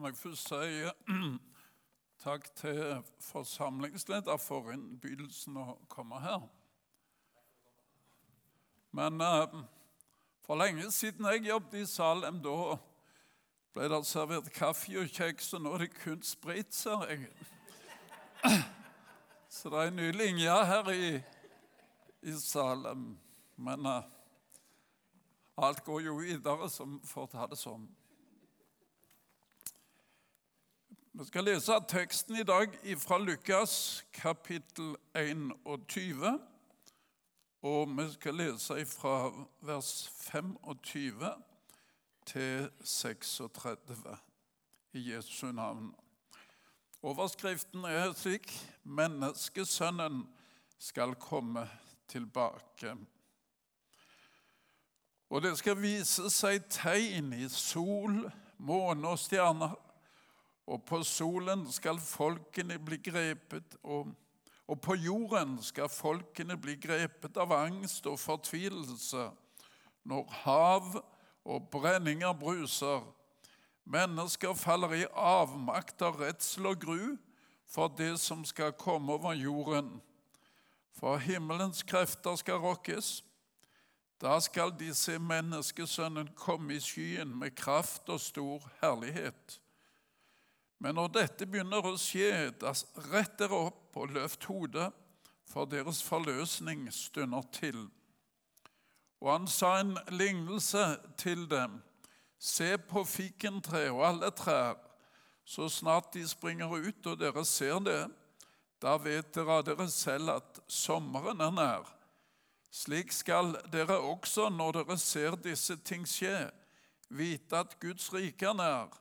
La meg først si takk til forsamlingsleder for innbydelsen å komme her. Men eh, for lenge siden jeg jobbet i Salem, da ble det servert kaffe og kjeks, og nå er det kun sprit, ser jeg. Så det er en ny linje her i, i Salem. Men eh, alt går jo videre, som får ta det sånn. Vi skal lese teksten i dag fra Lukas kapittel 21. Og vi skal lese fra vers 25 til 36 i Jesu navn. Overskriften er slik Menneskesønnen skal komme tilbake. Og det skal vise seg tegn i sol, måne og stjerner og på solen skal folkene bli grepet, og, og på jorden skal folkene bli grepet av angst og fortvilelse når hav og brenninger bruser. Mennesker faller i avmakt av redsel og gru for det som skal komme over jorden. For himmelens krefter skal rokkes. Da skal de se menneskesønnen komme i skyen med kraft og stor herlighet. Men når dette begynner å skje, da rett dere opp og løft hodet, for deres forløsning stunder til. Og han sa en lignelse til dem. Se på fikentreet og alle trær. Så snart de springer ut og dere ser det, da vet dere av dere selv at sommeren er nær. Slik skal dere også, når dere ser disse ting skje, vite at Guds rike er nær.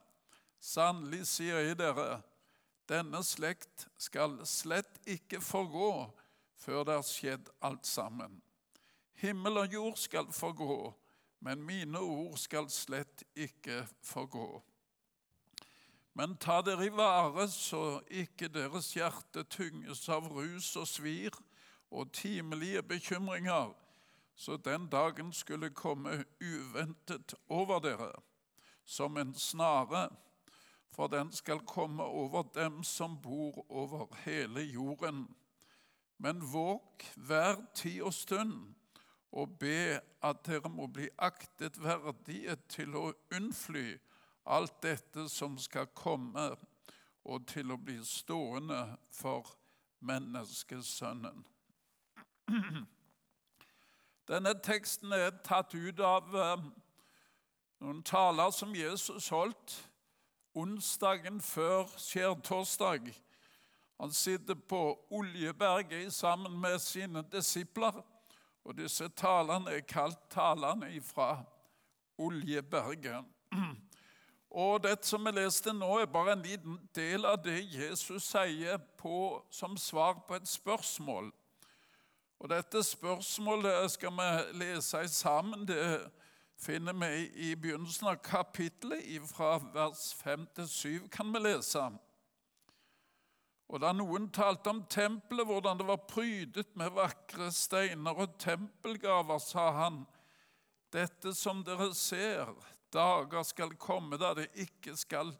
Sannelig sier jeg dere, denne slekt skal slett ikke forgå før det har skjedd alt sammen. Himmel og jord skal forgå, men mine ord skal slett ikke forgå. Men ta dere i vare så ikke deres hjerte tynges av rus og svir og timelige bekymringer, så den dagen skulle komme uventet over dere som en snare for den skal komme over dem som bor over hele jorden. Men våg hver tid og stund og be at dere må bli aktet verdige til å unnfly alt dette som skal komme, og til å bli stående for menneskesønnen. Denne teksten er tatt ut av eh, noen taler som Jesus holdt onsdagen før skjærtorsdag. Han sitter på Oljeberget sammen med sine disipler. Og disse talene er kalt talene fra Oljeberget. Og det som vi leste nå, er bare en liten del av det Jesus sier på, som svar på et spørsmål. Og Dette spørsmålet skal vi lese sammen. Det finner vi i begynnelsen av kapittelet, fra vers 5 til 7, kan vi lese. Og Da noen talte om tempelet, hvordan det var prydet med vakre steiner og tempelgaver, sa han, dette som dere ser, dager skal komme da det ikke skal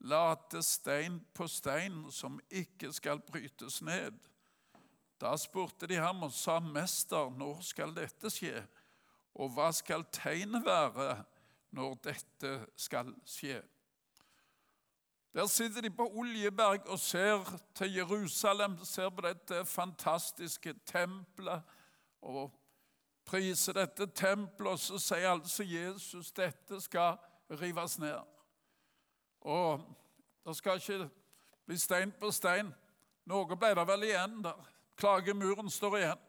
late stein på stein som ikke skal brytes ned. Da spurte de ham og sa, Mester, når skal dette skje? Og hva skal tegnet være når dette skal skje? Der sitter de på Oljeberg og ser til Jerusalem, ser på dette fantastiske tempelet og priser dette tempelet, og så sier altså Jesus dette skal rives ned. Og det skal ikke bli stein på stein. Noe ble det vel igjen der. Klagemuren står igjen.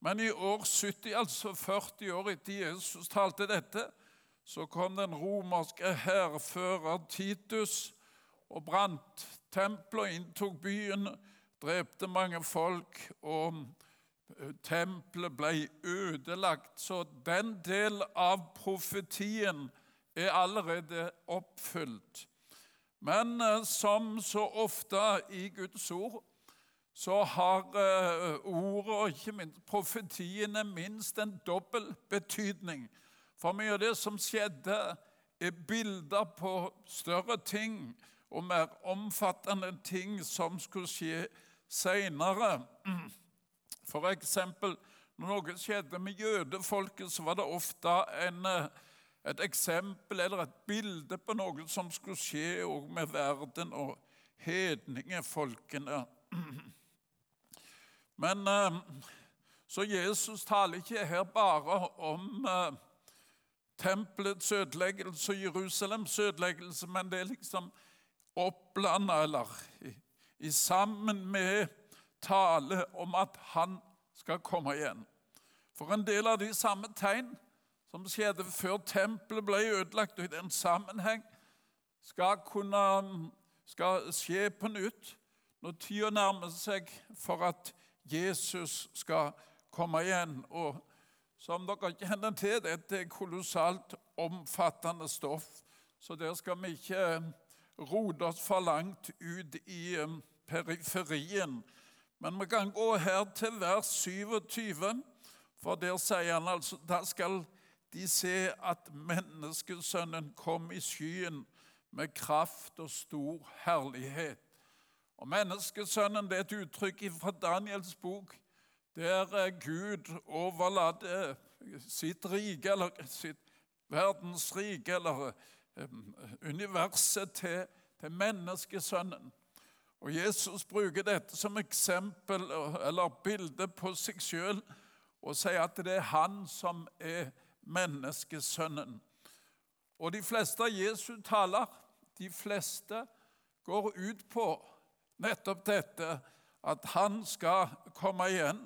Men i år 70, altså 40 år etter Jesus talte dette, så kom den romerske hærfører Titus og brant tempelet inntok byen, drepte mange folk, og eh, tempelet ble ødelagt. Så den del av profetien er allerede oppfylt. Men eh, som så ofte i Guds ord så har uh, ordet og ikke minst profetiene minst en dobbel betydning. For mye av det som skjedde er bilder på større ting og mer omfattende ting som skulle skje seinere. Eksempel, når noe skjedde med jødefolket, så var det ofte en, et eksempel eller et bilde på noe som skulle skje med verden og hedningefolkene. Men så Jesus taler ikke her bare om tempelets ødeleggelse og Jerusalems ødeleggelse, men det er liksom opplanda, eller i, i sammen med tale om at han skal komme igjen. For en del av de samme tegn som skjedde før tempelet ble ødelagt, og i den sammenheng skal kunne skal skje på nytt når tida nærmer seg for at Jesus skal komme igjen. Og som dere kjenner til, dette er kolossalt omfattende stoff, så der skal vi ikke rote oss for langt ut i um, periferien. Men vi kan gå her til vers 27, for der sier han altså da skal de se at menneskesønnen kom i skyen med kraft og stor herlighet. Og Menneskesønnen det er et uttrykk fra Daniels bok, der Gud overlater sitt rike, eller sitt verdensrike, eller universet til, til menneskesønnen. Og Jesus bruker dette som eksempel eller bilde på seg sjøl og sier at det er han som er menneskesønnen. Og de fleste av Jesu taler, de fleste, går ut på nettopp dette at han skal komme igjen,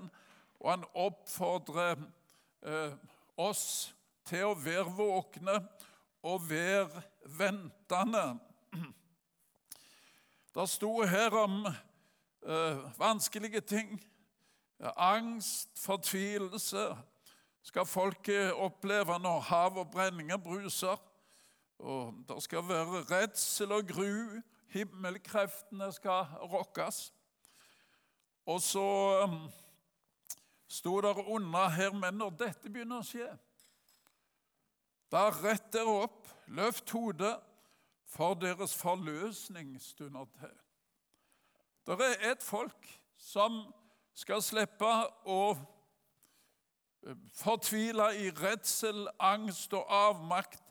og han oppfordrer eh, oss til å være våkne og være ventende. Det sto her om eh, vanskelige ting. Angst, fortvilelse skal folket oppleve når hav og brenninger bruser. Og det skal være redsel og gru. Himmelkreftene skal rokkes. Og så um, sto det under her, men når dette begynner å skje da rett dere opp, løft hodet, for deres forløsning stunder til. Det er et folk som skal slippe å eh, fortvile i redsel, angst og avmakt,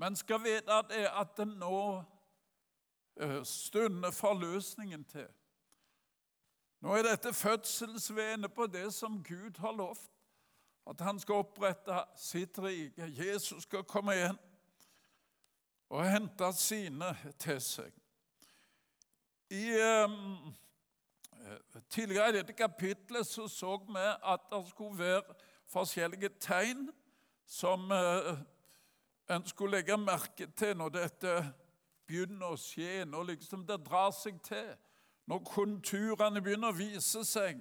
men skal vite at det, at det nå eh, for løsningen til. Nå er dette fødselsvenet på det som Gud har lovt at han skal opprette sitt rike. Jesus skal komme igjen og hente sine til seg. I, um, tidligere i dette kapitlet så, så vi at det skulle være forskjellige tegn som uh, en skulle legge merke til når dette begynner å skje, når liksom det drar seg til, når konturene begynner å vise seg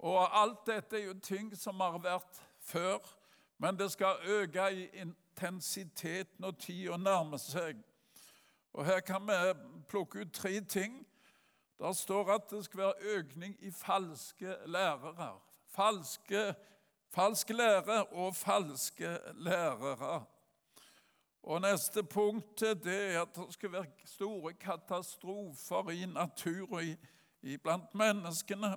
og alt dette er jo ting som har vært før, men det skal øke i intensitet når tida nærmer seg. Og Her kan vi plukke ut tre ting. Der står at det skal være økning i falske lærere. Falske, falsk lære og falske lærere. Og Neste punkt det er at det skal være store katastrofer i naturen blant menneskene.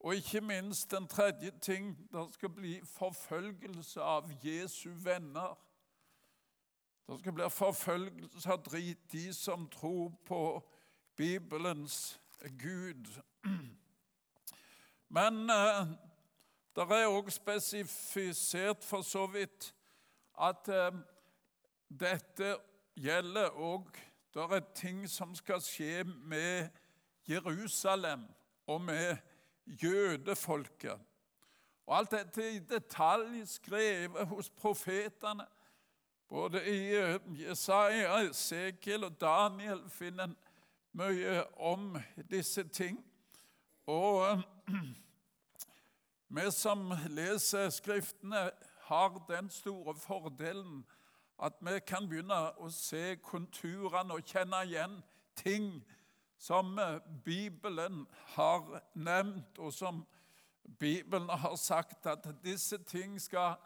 Og ikke minst den tredje ting det skal bli forfølgelse av Jesu venner. Det skal bli forfølgelse av de som tror på Bibelens Gud. Men eh, det er òg spesifisert for så vidt at eh, dette gjelder òg Det er ting som skal skje med Jerusalem og med jødefolket. Og alt dette i detalj skrevet hos profetene. Både i eh, Jesaja, Esekiel og Daniel finner en mye om disse ting. Og eh, vi som leser Skriftene, har den store fordelen at vi kan begynne å se konturene og kjenne igjen ting som Bibelen har nevnt, og som Bibelen har sagt at disse ting skal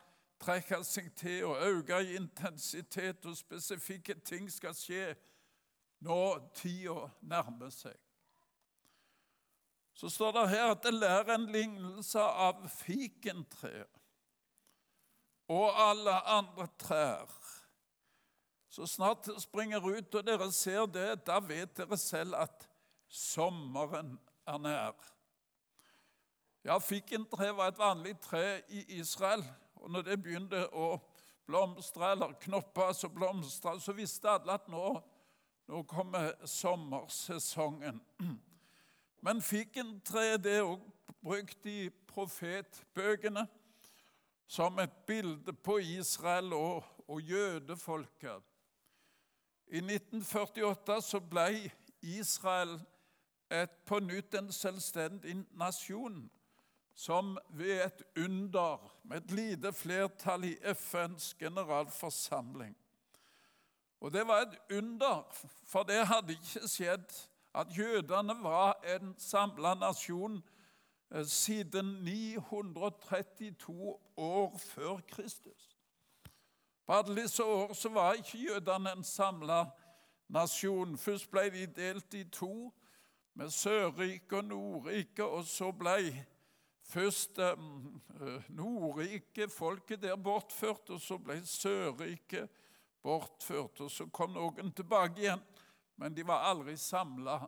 trekke seg til og øke i intensitet, og spesifikke ting skal skje når tida nærmer seg. Så står det her at det lærer en lignelse av fikentreet og alle andre trær. Så snart det springer ut og dere ser det, da vet dere selv at sommeren er nær. Ja, Fikentre var et vanlig tre i Israel. og Når det begynte å blomstre, eller knopper som blomstra, så visste alle at nå, nå kommer sommersesongen. Men fikentreet er også brukt i profetbøkene som et bilde på Israel og, og jødefolket. I 1948 så ble Israel et, på nytt en selvstendig nasjon som ved et under, med et lite flertall i FNs generalforsamling. Og det var et under, for det hadde ikke skjedd at jødene var en samla nasjon eh, siden 932 år før Kristus. På alle disse år så var ikke jødene en samla nasjon. Først ble de delt i to, med Sørriket og Nordriket, og så ble først um, Nordriket, folket der, bortført, og så ble Sørriket bortført. Og så kom noen tilbake igjen, men de var aldri samla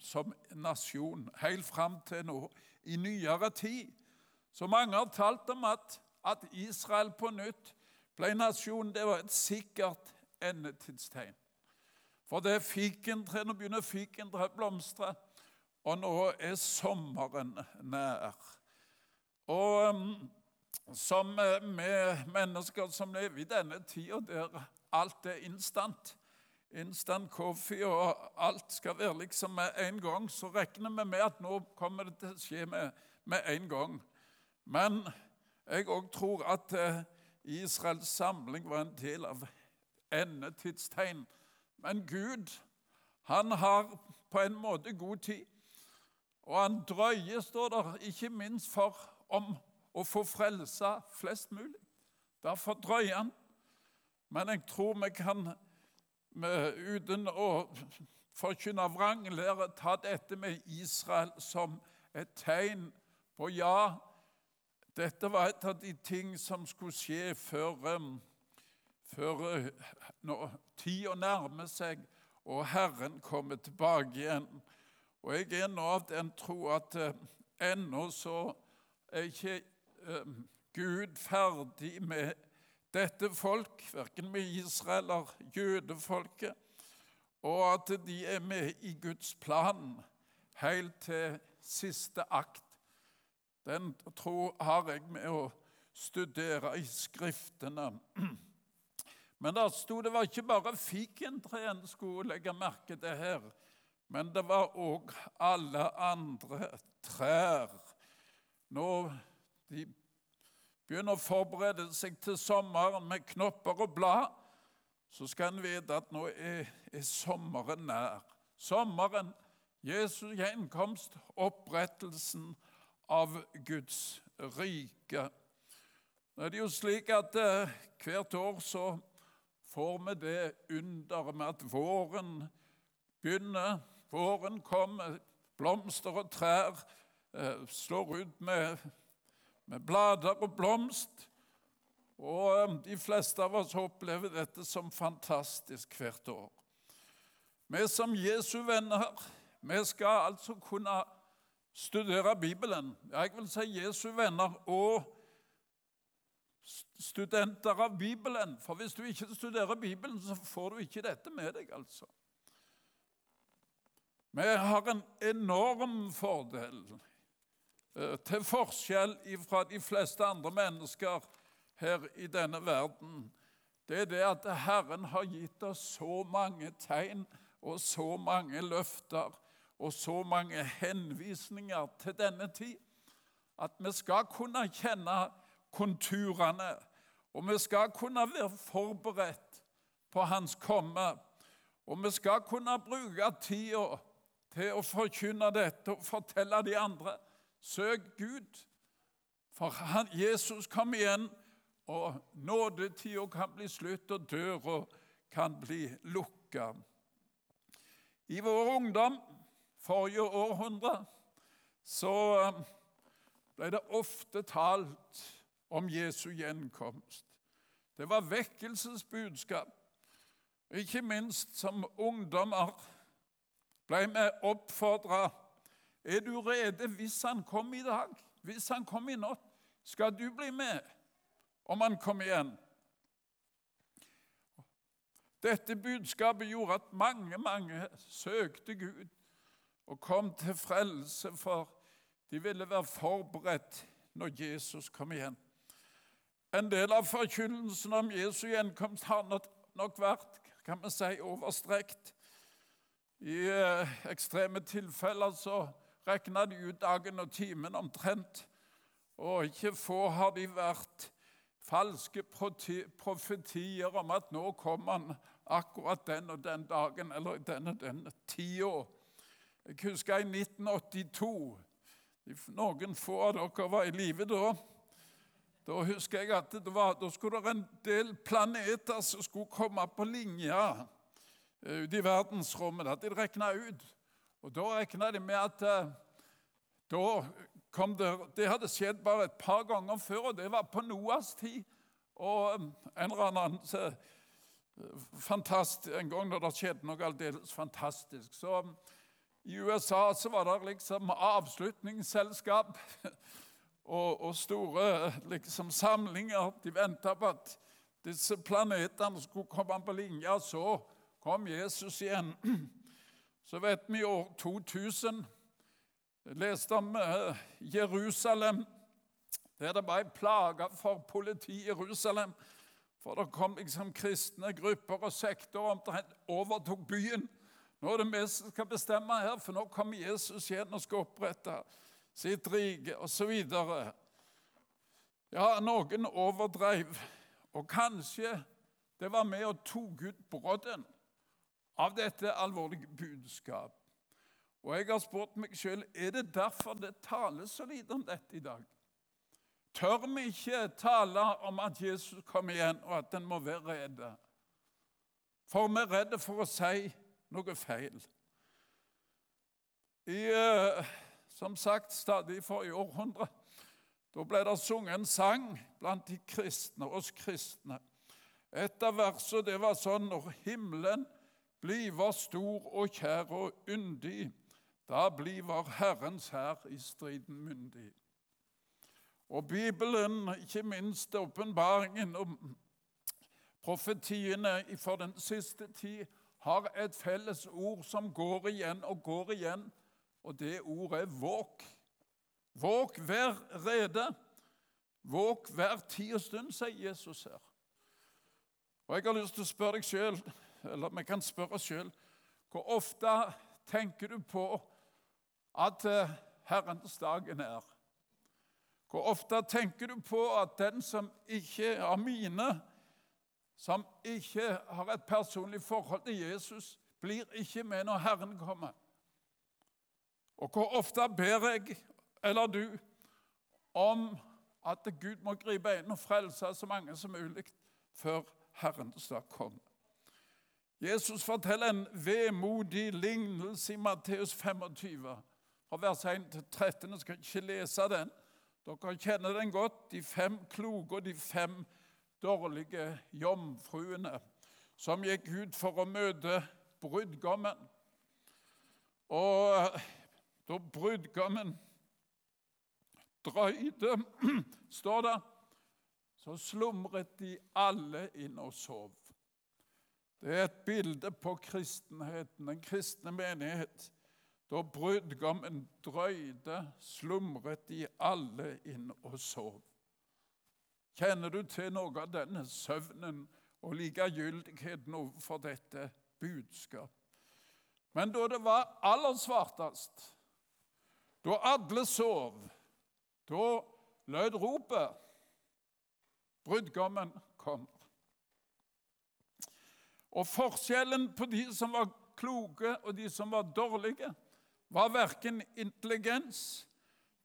som nasjon helt fram til nå, i nyere tid. Så mange har talt om at, at Israel på nytt ble nasjon. Det var et sikkert endetidstegn. For det er fikentre, nå begynner fikentreet å blomstre, og nå er sommeren nær. Og um, som med eh, mennesker som lever i denne tida der alt er instant, instant coffee og alt skal være liksom med en gang, så regner vi med at nå kommer det til å skje med, med en gang. Men jeg òg tror at eh, Israels samling var en del av endetidstegn. Men Gud, han har på en måte god tid. Og han drøyer, står der, ikke minst for om å få frelsa flest mulig. Derfor drøyer han. Men jeg tror vi kan, uten å forkynne vranglære, ta dette med Israel som et tegn på ja. Dette var et av de ting som skulle skje før, før uh, når tida nærmer seg og Herren kommer tilbake igjen. Og jeg er nå av den tro at eh, ennå så er ikke eh, Gud ferdig med dette folk, verken med Israel eller jødefolket, og at de er med i Guds plan helt til siste akt. Den tro har jeg med å studere i Skriftene. Men der sto det var ikke bare fikentre en skulle legge merke til her, men det var òg alle andre trær. Når de begynner å forberede seg til sommeren med knopper og blad, så skal en vite at nå er, er sommeren nær. Sommeren, Jesu gjenkomst, opprettelsen av Guds rike. Nå er det jo slik at eh, hvert år så får vi det underet med at våren begynner. Våren kommer, blomster og trær eh, slår ut med, med, blader og blomst. Og eh, de fleste av oss opplever dette som fantastisk hvert år. Vi som Jesu venner, vi skal altså kunne studere Bibelen. Jeg vil si Jesu venner og studenter av Bibelen. For hvis du ikke studerer Bibelen, så får du ikke dette med deg, altså. Vi har en enorm fordel, eh, til forskjell fra de fleste andre mennesker her i denne verden. Det er det at Herren har gitt oss så mange tegn og så mange løfter og så mange henvisninger til denne tid at vi skal kunne kjenne konturene og vi skal kunne være forberedt på Hans komme. Og vi skal kunne bruke tida til å forkynne dette og fortelle de andre søk Gud. For han, Jesus kom igjen og nådetida kan bli slutt, og døra kan bli lukka. I vår ungdom, forrige århundre, så eh, ble det ofte talt om Jesu gjenkomst. Det var vekkelsesbudskap. Ikke minst som ungdommer ble vi oppfordra Er du rede hvis han kom i dag? Hvis han kom i natt, skal du bli med om han kommer igjen? Dette budskapet gjorde at mange, mange søkte Gud og kom til frelse, for de ville være forberedt når Jesus kom igjen. En del av forkynnelsen om Jesu gjenkomst har nok vært kan vi si, overstrekt. I eh, ekstreme tilfeller så regna de ut dagen og timen omtrent. Og ikke få har de vært falske profetier om at nå kommer han akkurat den og den dagen eller den og den tida. Jeg husker i 1982 Noen få av dere var i live da. Da husker jeg at det var, da skulle det en del planeter som skulle komme på linja eh, ute i verdensrommet. Det hadde de regna ut. Og Da regna de med at eh, da kom det Det hadde skjedd bare et par ganger før, og det var på Noas tid. Og eh, en eller annen fantastisk, En gang da det skjedde noe aldeles fantastisk. Så I USA så var det liksom avslutningsselskap og, og store liksom, samlinger. De venta på at disse planetene skulle komme på linje. Så kom Jesus igjen. Så vet vi i år 2000 Jeg leste om uh, Jerusalem, der det var ei plage for politiet i Jerusalem. For det kom liksom kristne grupper og sektorer omtrent overtok byen. Nå er det vi som skal bestemme her, for nå kommer Jesus igjen og skal opprette sitt rike osv. Ja, noen overdrev, og kanskje det var med og tok ut brodden av dette alvorlige budskap. Og jeg har spurt meg sjøl er det derfor det tales så lite om dette i dag. Tør vi ikke tale om at Jesus kommer igjen, og at en må være redd? For vi er redde for å si noe feil. I uh, som sagt stadig i forrige århundre. Da ble det sunget en sang blant de kristne, oss kristne. Et av versene det var sånn Når himmelen bliver stor og kjær og yndig, da bliver Herrens hær i striden myndig. Og Bibelen, ikke minst åpenbaringen om profetiene for den siste tid, har et felles ord som går igjen og går igjen og det ordet er våk. Våk, vær rede. Våk hver tid og stund, sier Jesus her. Og Jeg har lyst til å spørre deg sjøl, eller vi kan spørre oss sjøl, hvor ofte tenker du på at eh, Herrens dagen er? Hvor ofte tenker du på at den som ikke er mine, som ikke har et personlig forhold til Jesus, blir ikke med når Herren kommer? Og hvor ofte ber jeg, eller du, om at Gud må gripe inn og frelse så mange som mulig før Herren skal kommer. Jesus forteller en vemodig lignelse i Matteus 25, fra vers 1 til 13. Jeg skal ikke lese den. Dere kjenner den godt, de fem kloke og de fem dårlige jomfruene som gikk ut for å møte brudgommen. Og da brudgommen drøyde, står det, så slumret de alle inn og sov. Det er et bilde på kristenheten, den kristne menighet. Da brudgommen drøyde, slumret de alle inn og sov. Kjenner du til noe av denne søvnen og likegyldigheten overfor dette budskap? Men da det var aller svartest, da alle sov, da lød ropet. Brudgommen kommer. Og forskjellen på de som var kloke, og de som var dårlige, var verken intelligens,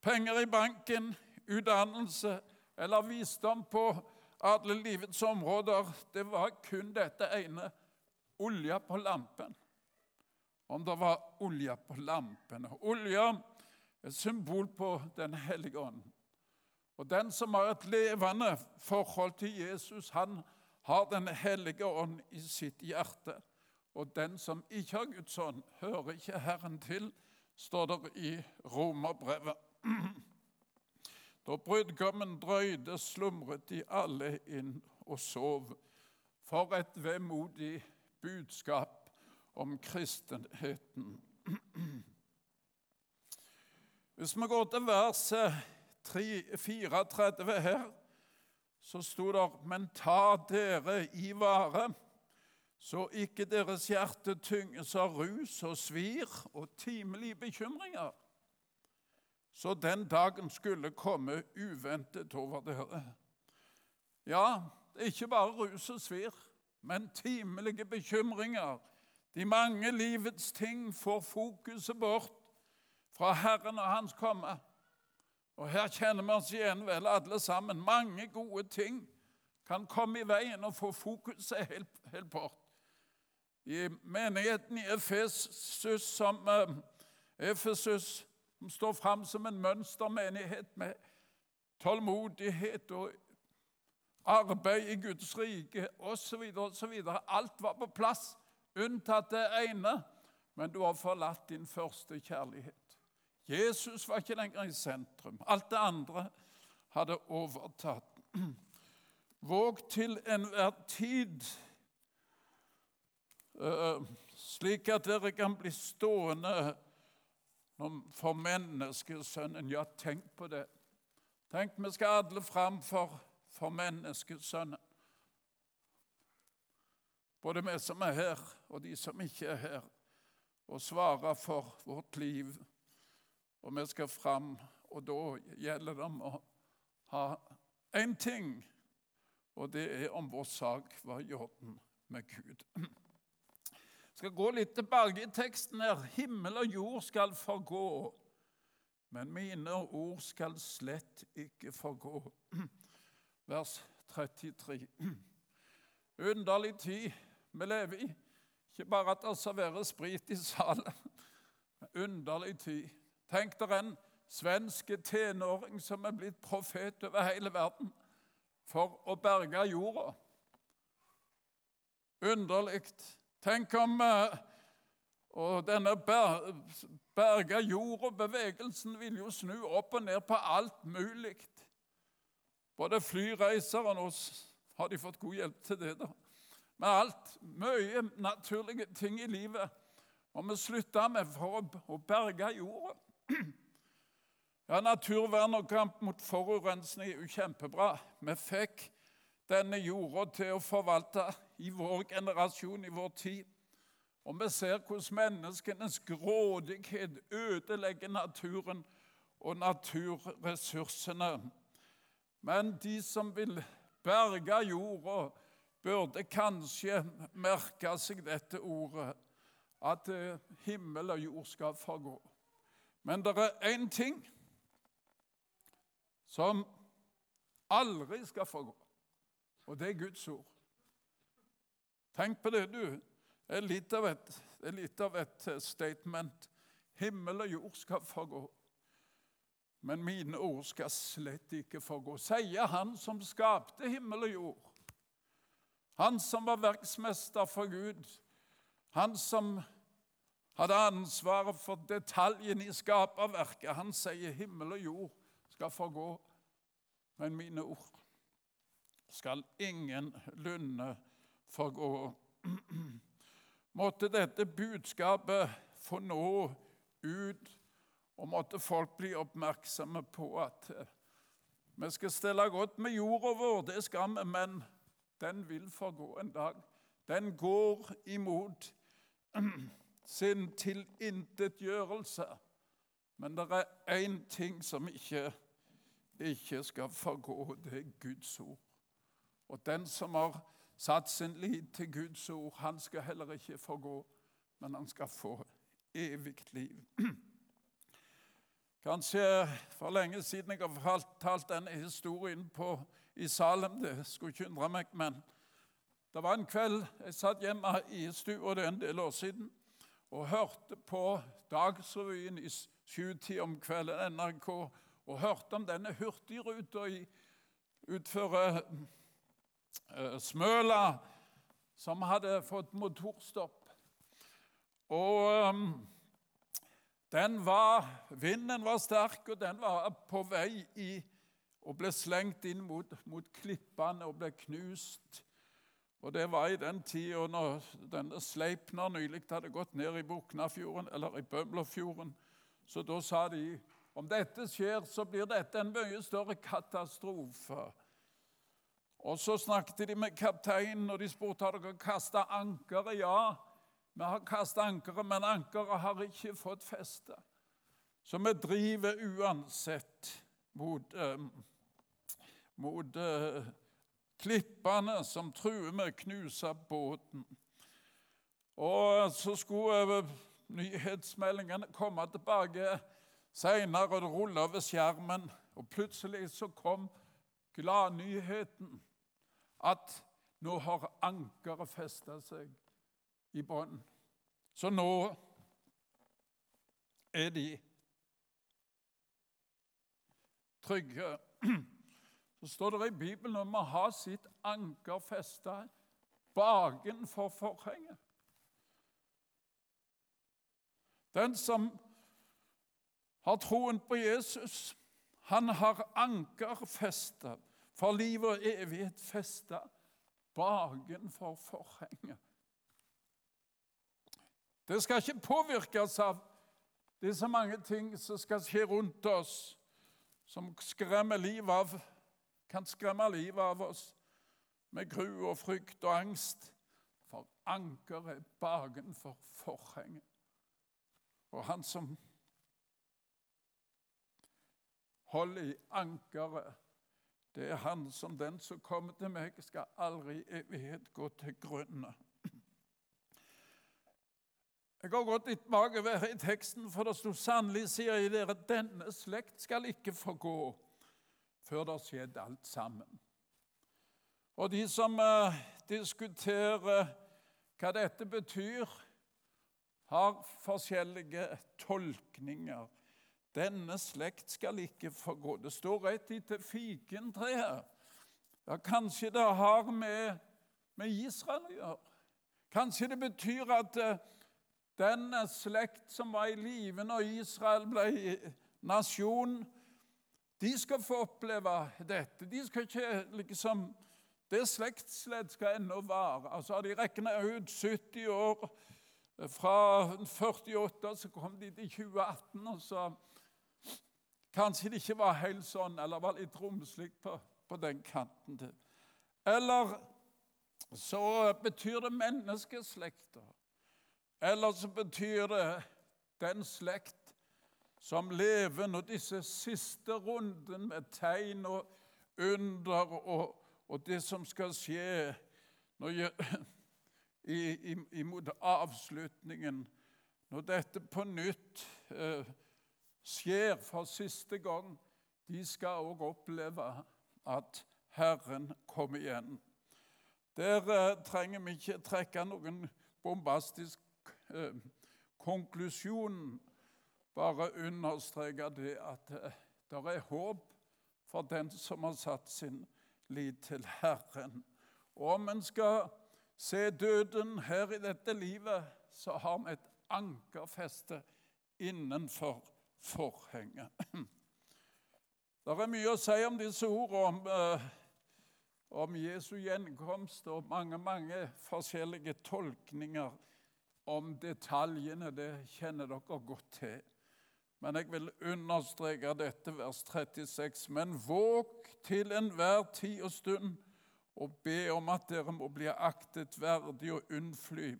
penger i banken, utdannelse eller visdom på alle livets områder. Det var kun dette ene olja på lampen. Om det var olja på lampen. Olja er et symbol på Den hellige ånd. Og Den som har et levende forhold til Jesus, han har Den hellige ånd i sitt hjerte. Og den som ikke har Guds ånd, hører ikke Herren til, står det i Romerbrevet. Da brudgommen drøyde, slumret de alle inn og sov. For et vemodig budskap om kristenheten. Hvis vi går til verset 34 her, så sto det Men ta dere i vare, så ikke deres hjerte tynges av rus og svir og timelige bekymringer så den dagen skulle komme uventet over dere. Ja, det er ikke bare rus og svir, men timelige bekymringer. De mange livets ting får fokuset bort fra Herren og Hans komme. Og her kjenner vi oss igjen vel alle sammen. Mange gode ting kan komme i veien og få fokuset helt, helt bort. I menigheten i Efesus, som uh, Efesus som står fram som en mønstermenighet med tålmodighet og arbeid i Guds rike osv. osv. Alt var på plass, unntatt det ene. Men du har forlatt din første kjærlighet. Jesus var ikke lenger i sentrum. Alt det andre hadde overtatt. Våg til enhver tid, uh, slik at dere kan bli stående for menneskesønnen. Ja, tenk på det. Tenk, vi skal alle fram for, for menneskesønnen. Både vi som er her, og de som ikke er her, og svare for vårt liv. Og vi skal fram, og da gjelder det om å ha én ting, og det er om vår sak var i orden med Gud skal gå litt tilbake i teksten her. Himmel og jord skal forgå, men mine ord skal slett ikke forgå. Vers 33. Underlig tid vi lever i. Ikke bare at det serveres sprit i salen, underlig tid. Tenk dere en svensk tenåring som er blitt profet over hele verden for å berge jorda. Underlig. Tenk om eh, og denne berga jorda-bevegelsen vil jo snu opp og ned på alt mulig. Både flyreiser og nå har de fått god hjelp til det. da. Med alt. Mye naturlige ting i livet. Og vi slutta med for å, å berge jorda. Ja, Naturvern og kamp mot forurensning er jo kjempebra. Vi fikk denne jorda til å forvalte i vår generasjon, i vår tid. Og vi ser hvordan menneskenes grådighet ødelegger naturen og naturressursene. Men de som vil berge jorda, burde kanskje merke seg dette ordet, at eh, himmel og jord skal forgå. Men det er én ting som aldri skal forgå, og det er Guds ord. Tenk på det, du. Det er litt av et, litt av et eh, statement. Himmel og jord skal forgå, men mine ord skal slett ikke forgå, sier han som skapte himmel og jord. Han som var verksmester for Gud. Han som hadde ansvaret for detaljen i skaperverket. Han sier himmel og jord skal forgå, men mine ord skal ingen lunde forgå. Måtte dette budskapet få nå ut, og måtte folk bli oppmerksomme på at eh, vi skal stelle godt med jorda vår, det skal vi, men den vil forgå en dag. Den går imot sin tilintetgjørelse. Men det er én ting som ikke, ikke skal forgå, det er Guds ord. Og den som har satt sin lit til Guds ord, han skal heller ikke forgå, men han skal få evig liv. Kanskje for lenge siden jeg har fortalt denne historien på, i Salem. Det skulle ikke undre meg, men det var en kveld jeg satt hjemme i stua, det er en del år siden, og hørte på Dagsrevyen i sjutida om kvelden, NRK, og hørte om denne hurtigruta utfor uh, Smøla, som hadde fått motorstopp. Og um, den var, Vinden var sterk, og den var på vei i, og ble slengt inn mot, mot klippene og ble knust. Og Det var i den tida når denne Sleipner nylig hadde gått ned i Buknafjorden, eller i Bømlofjorden. Så da sa de om dette skjer, så blir dette en mye større katastrofe. Og Så snakket de med kapteinen, og de spurte har dere kasta ankeret. Ja, vi har kastet ankeret, men ankeret har ikke fått feste. Så vi driver uansett mot, eh, mot eh, klippene som truer med å knuse båten. Og så skulle eh, nyhetsmeldingene komme tilbake seinere, og det rulla over skjermen. Og plutselig så kom gladnyheten at nå har ankeret festa seg i bånn. Så nå er de trygge. Så står det i Bibelen om å ha sitt anker festa bakenfor forhenget. Den som har troen på Jesus, han har anker festa for liv og evighet festa bakenfor forhenget. Det skal ikke påvirkes av det er så mange ting som skal skje rundt oss, som skremmer livet av, kan skremme livet av oss med gru og frykt og angst. For ankeret bakenfor forhenget. Og han som holder i ankeret, det er han som den som kommer til meg, skal aldri i evighet gå til grunne. Jeg har gått litt bakover i teksten, for det sto sannelig, sier jeg dere, denne slekt skal ikke forgå før det har skjedd alt sammen. Og de som uh, diskuterer hva dette betyr, har forskjellige tolkninger. Denne slekt skal ikke forgå. Det står rett etter fikentreet. Ja, kanskje det har med, med Israel å gjøre. Kanskje det betyr at uh, denne slekt som var i live når Israel ble nasjon, de skal få oppleve dette. De skal ikke liksom Det slektsledd skal ennå vare. Altså har de regna ut 70 år. Fra 48 så kom de til 2018, og så Kanskje det ikke var helt sånn, eller var litt romslig på, på den kanten. Til. Eller så betyr det menneskeslekta. Eller så betyr det den slekt som lever når disse siste runden med tegn og under og, og det som skal skje jeg, i, i, imot avslutningen, når dette på nytt eh, skjer for siste gang, de skal òg oppleve at Herren kommer igjen. Der eh, trenger vi ikke trekke noen bombastisk Eh, konklusjon. bare understreker det at eh, det er håp for den som har satt sin lit til Herren. Og om en skal se døden her i dette livet, så har vi et ankerfeste innenfor forhenget. Det er mye å si om disse ordene, om, eh, om Jesu gjenkomst og mange, mange forskjellige tolkninger om detaljene, det kjenner dere godt til. Men jeg vil understreke dette, vers 36. Men våg til enhver tid og stund og be om at dere må bli aktet verdig og unnfly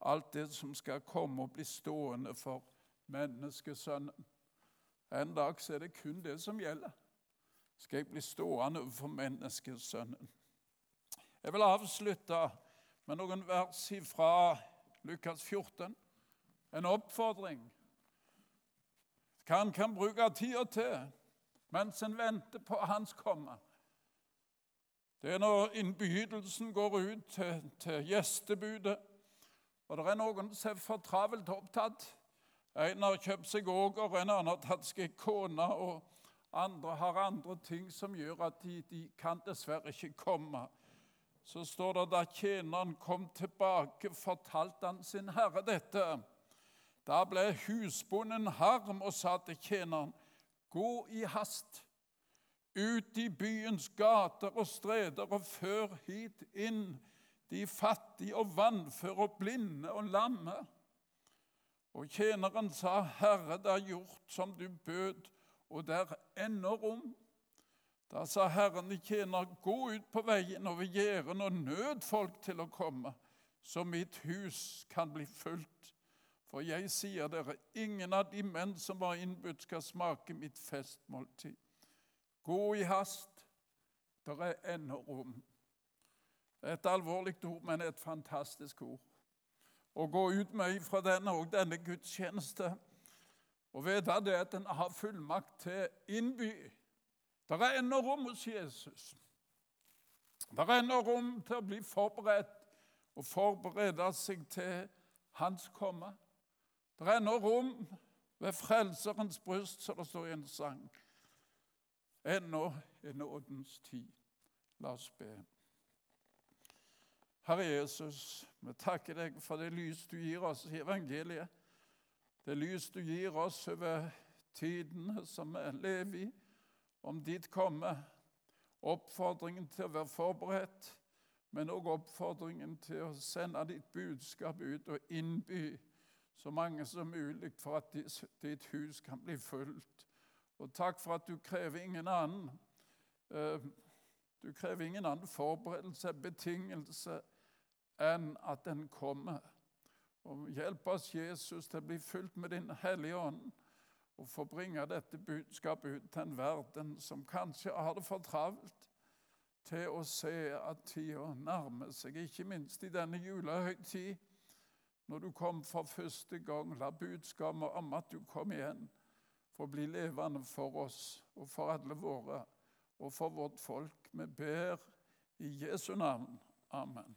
alt det som skal komme og bli stående for menneskesønnen. En dag så er det kun det som gjelder. Skal jeg bli stående overfor menneskesønnen? Jeg vil avslutte med noen vers fra Lukas 14. En oppfordring. hva han kan bruke tida til mens en venter på hans komme. Det er når innbydelsen går ut til, til gjestebudet, og det er noen som er for travelt opptatt. En har kjøpt seg åger, en annen har tatt seg kone, og andre har andre ting som gjør at de, de kan dessverre ikke komme. Så står det da tjeneren kom tilbake, fortalte han sin herre dette. Da ble husbonden harm og sa til tjeneren, gå i hast ut i byens gater og streder og før hit inn de fattige og vannføre og blinde og lamme. Og tjeneren sa, Herre, det er gjort som du bød, og der ender rom. Da sa Herren i tjener, gå ut på veien over gjerdene og nød folk til å komme, så mitt hus kan bli fullt. For jeg sier dere, ingen av de menn som var innbudt, skal smake mitt festmåltid. Gå i hast, der er ennå rom. Det er et alvorlig ord, men et fantastisk ord. Å gå ut med fra denne og denne gudstjeneste og vite det at en har fullmakt til innby. Der er ennå rom hos Jesus. Der er ennå rom til å bli forberedt og forberede seg til hans komme. Det er ennå rom ved Frelserens bryst, som det står i en sang. Ennå er nådens tid. La oss be. Herre Jesus, vi takker deg for det lys du gir oss i evangeliet. Det lys du gir oss over tidene som vi lever i, om ditt komme. Oppfordringen til å være forberedt, men òg oppfordringen til å sende ditt budskap ut og innby så mange som mulig for at ditt hus kan bli fullt. Og takk for at du krever ingen annen eh, du krever ingen annen forberedelse, betingelse, enn at den kommer. Og Hjelp oss, Jesus, til å bli fylt med Din Hellige Ånd og få bringe dette budskapet ut til en verden som kanskje har det for travelt til å se at tida nærmer seg, ikke minst i denne julehøytid når du kom for første gang, la budskapet om at du kom igjen, få bli levende for oss og for alle våre og for vårt folk. Vi ber i Jesu navn. Amen.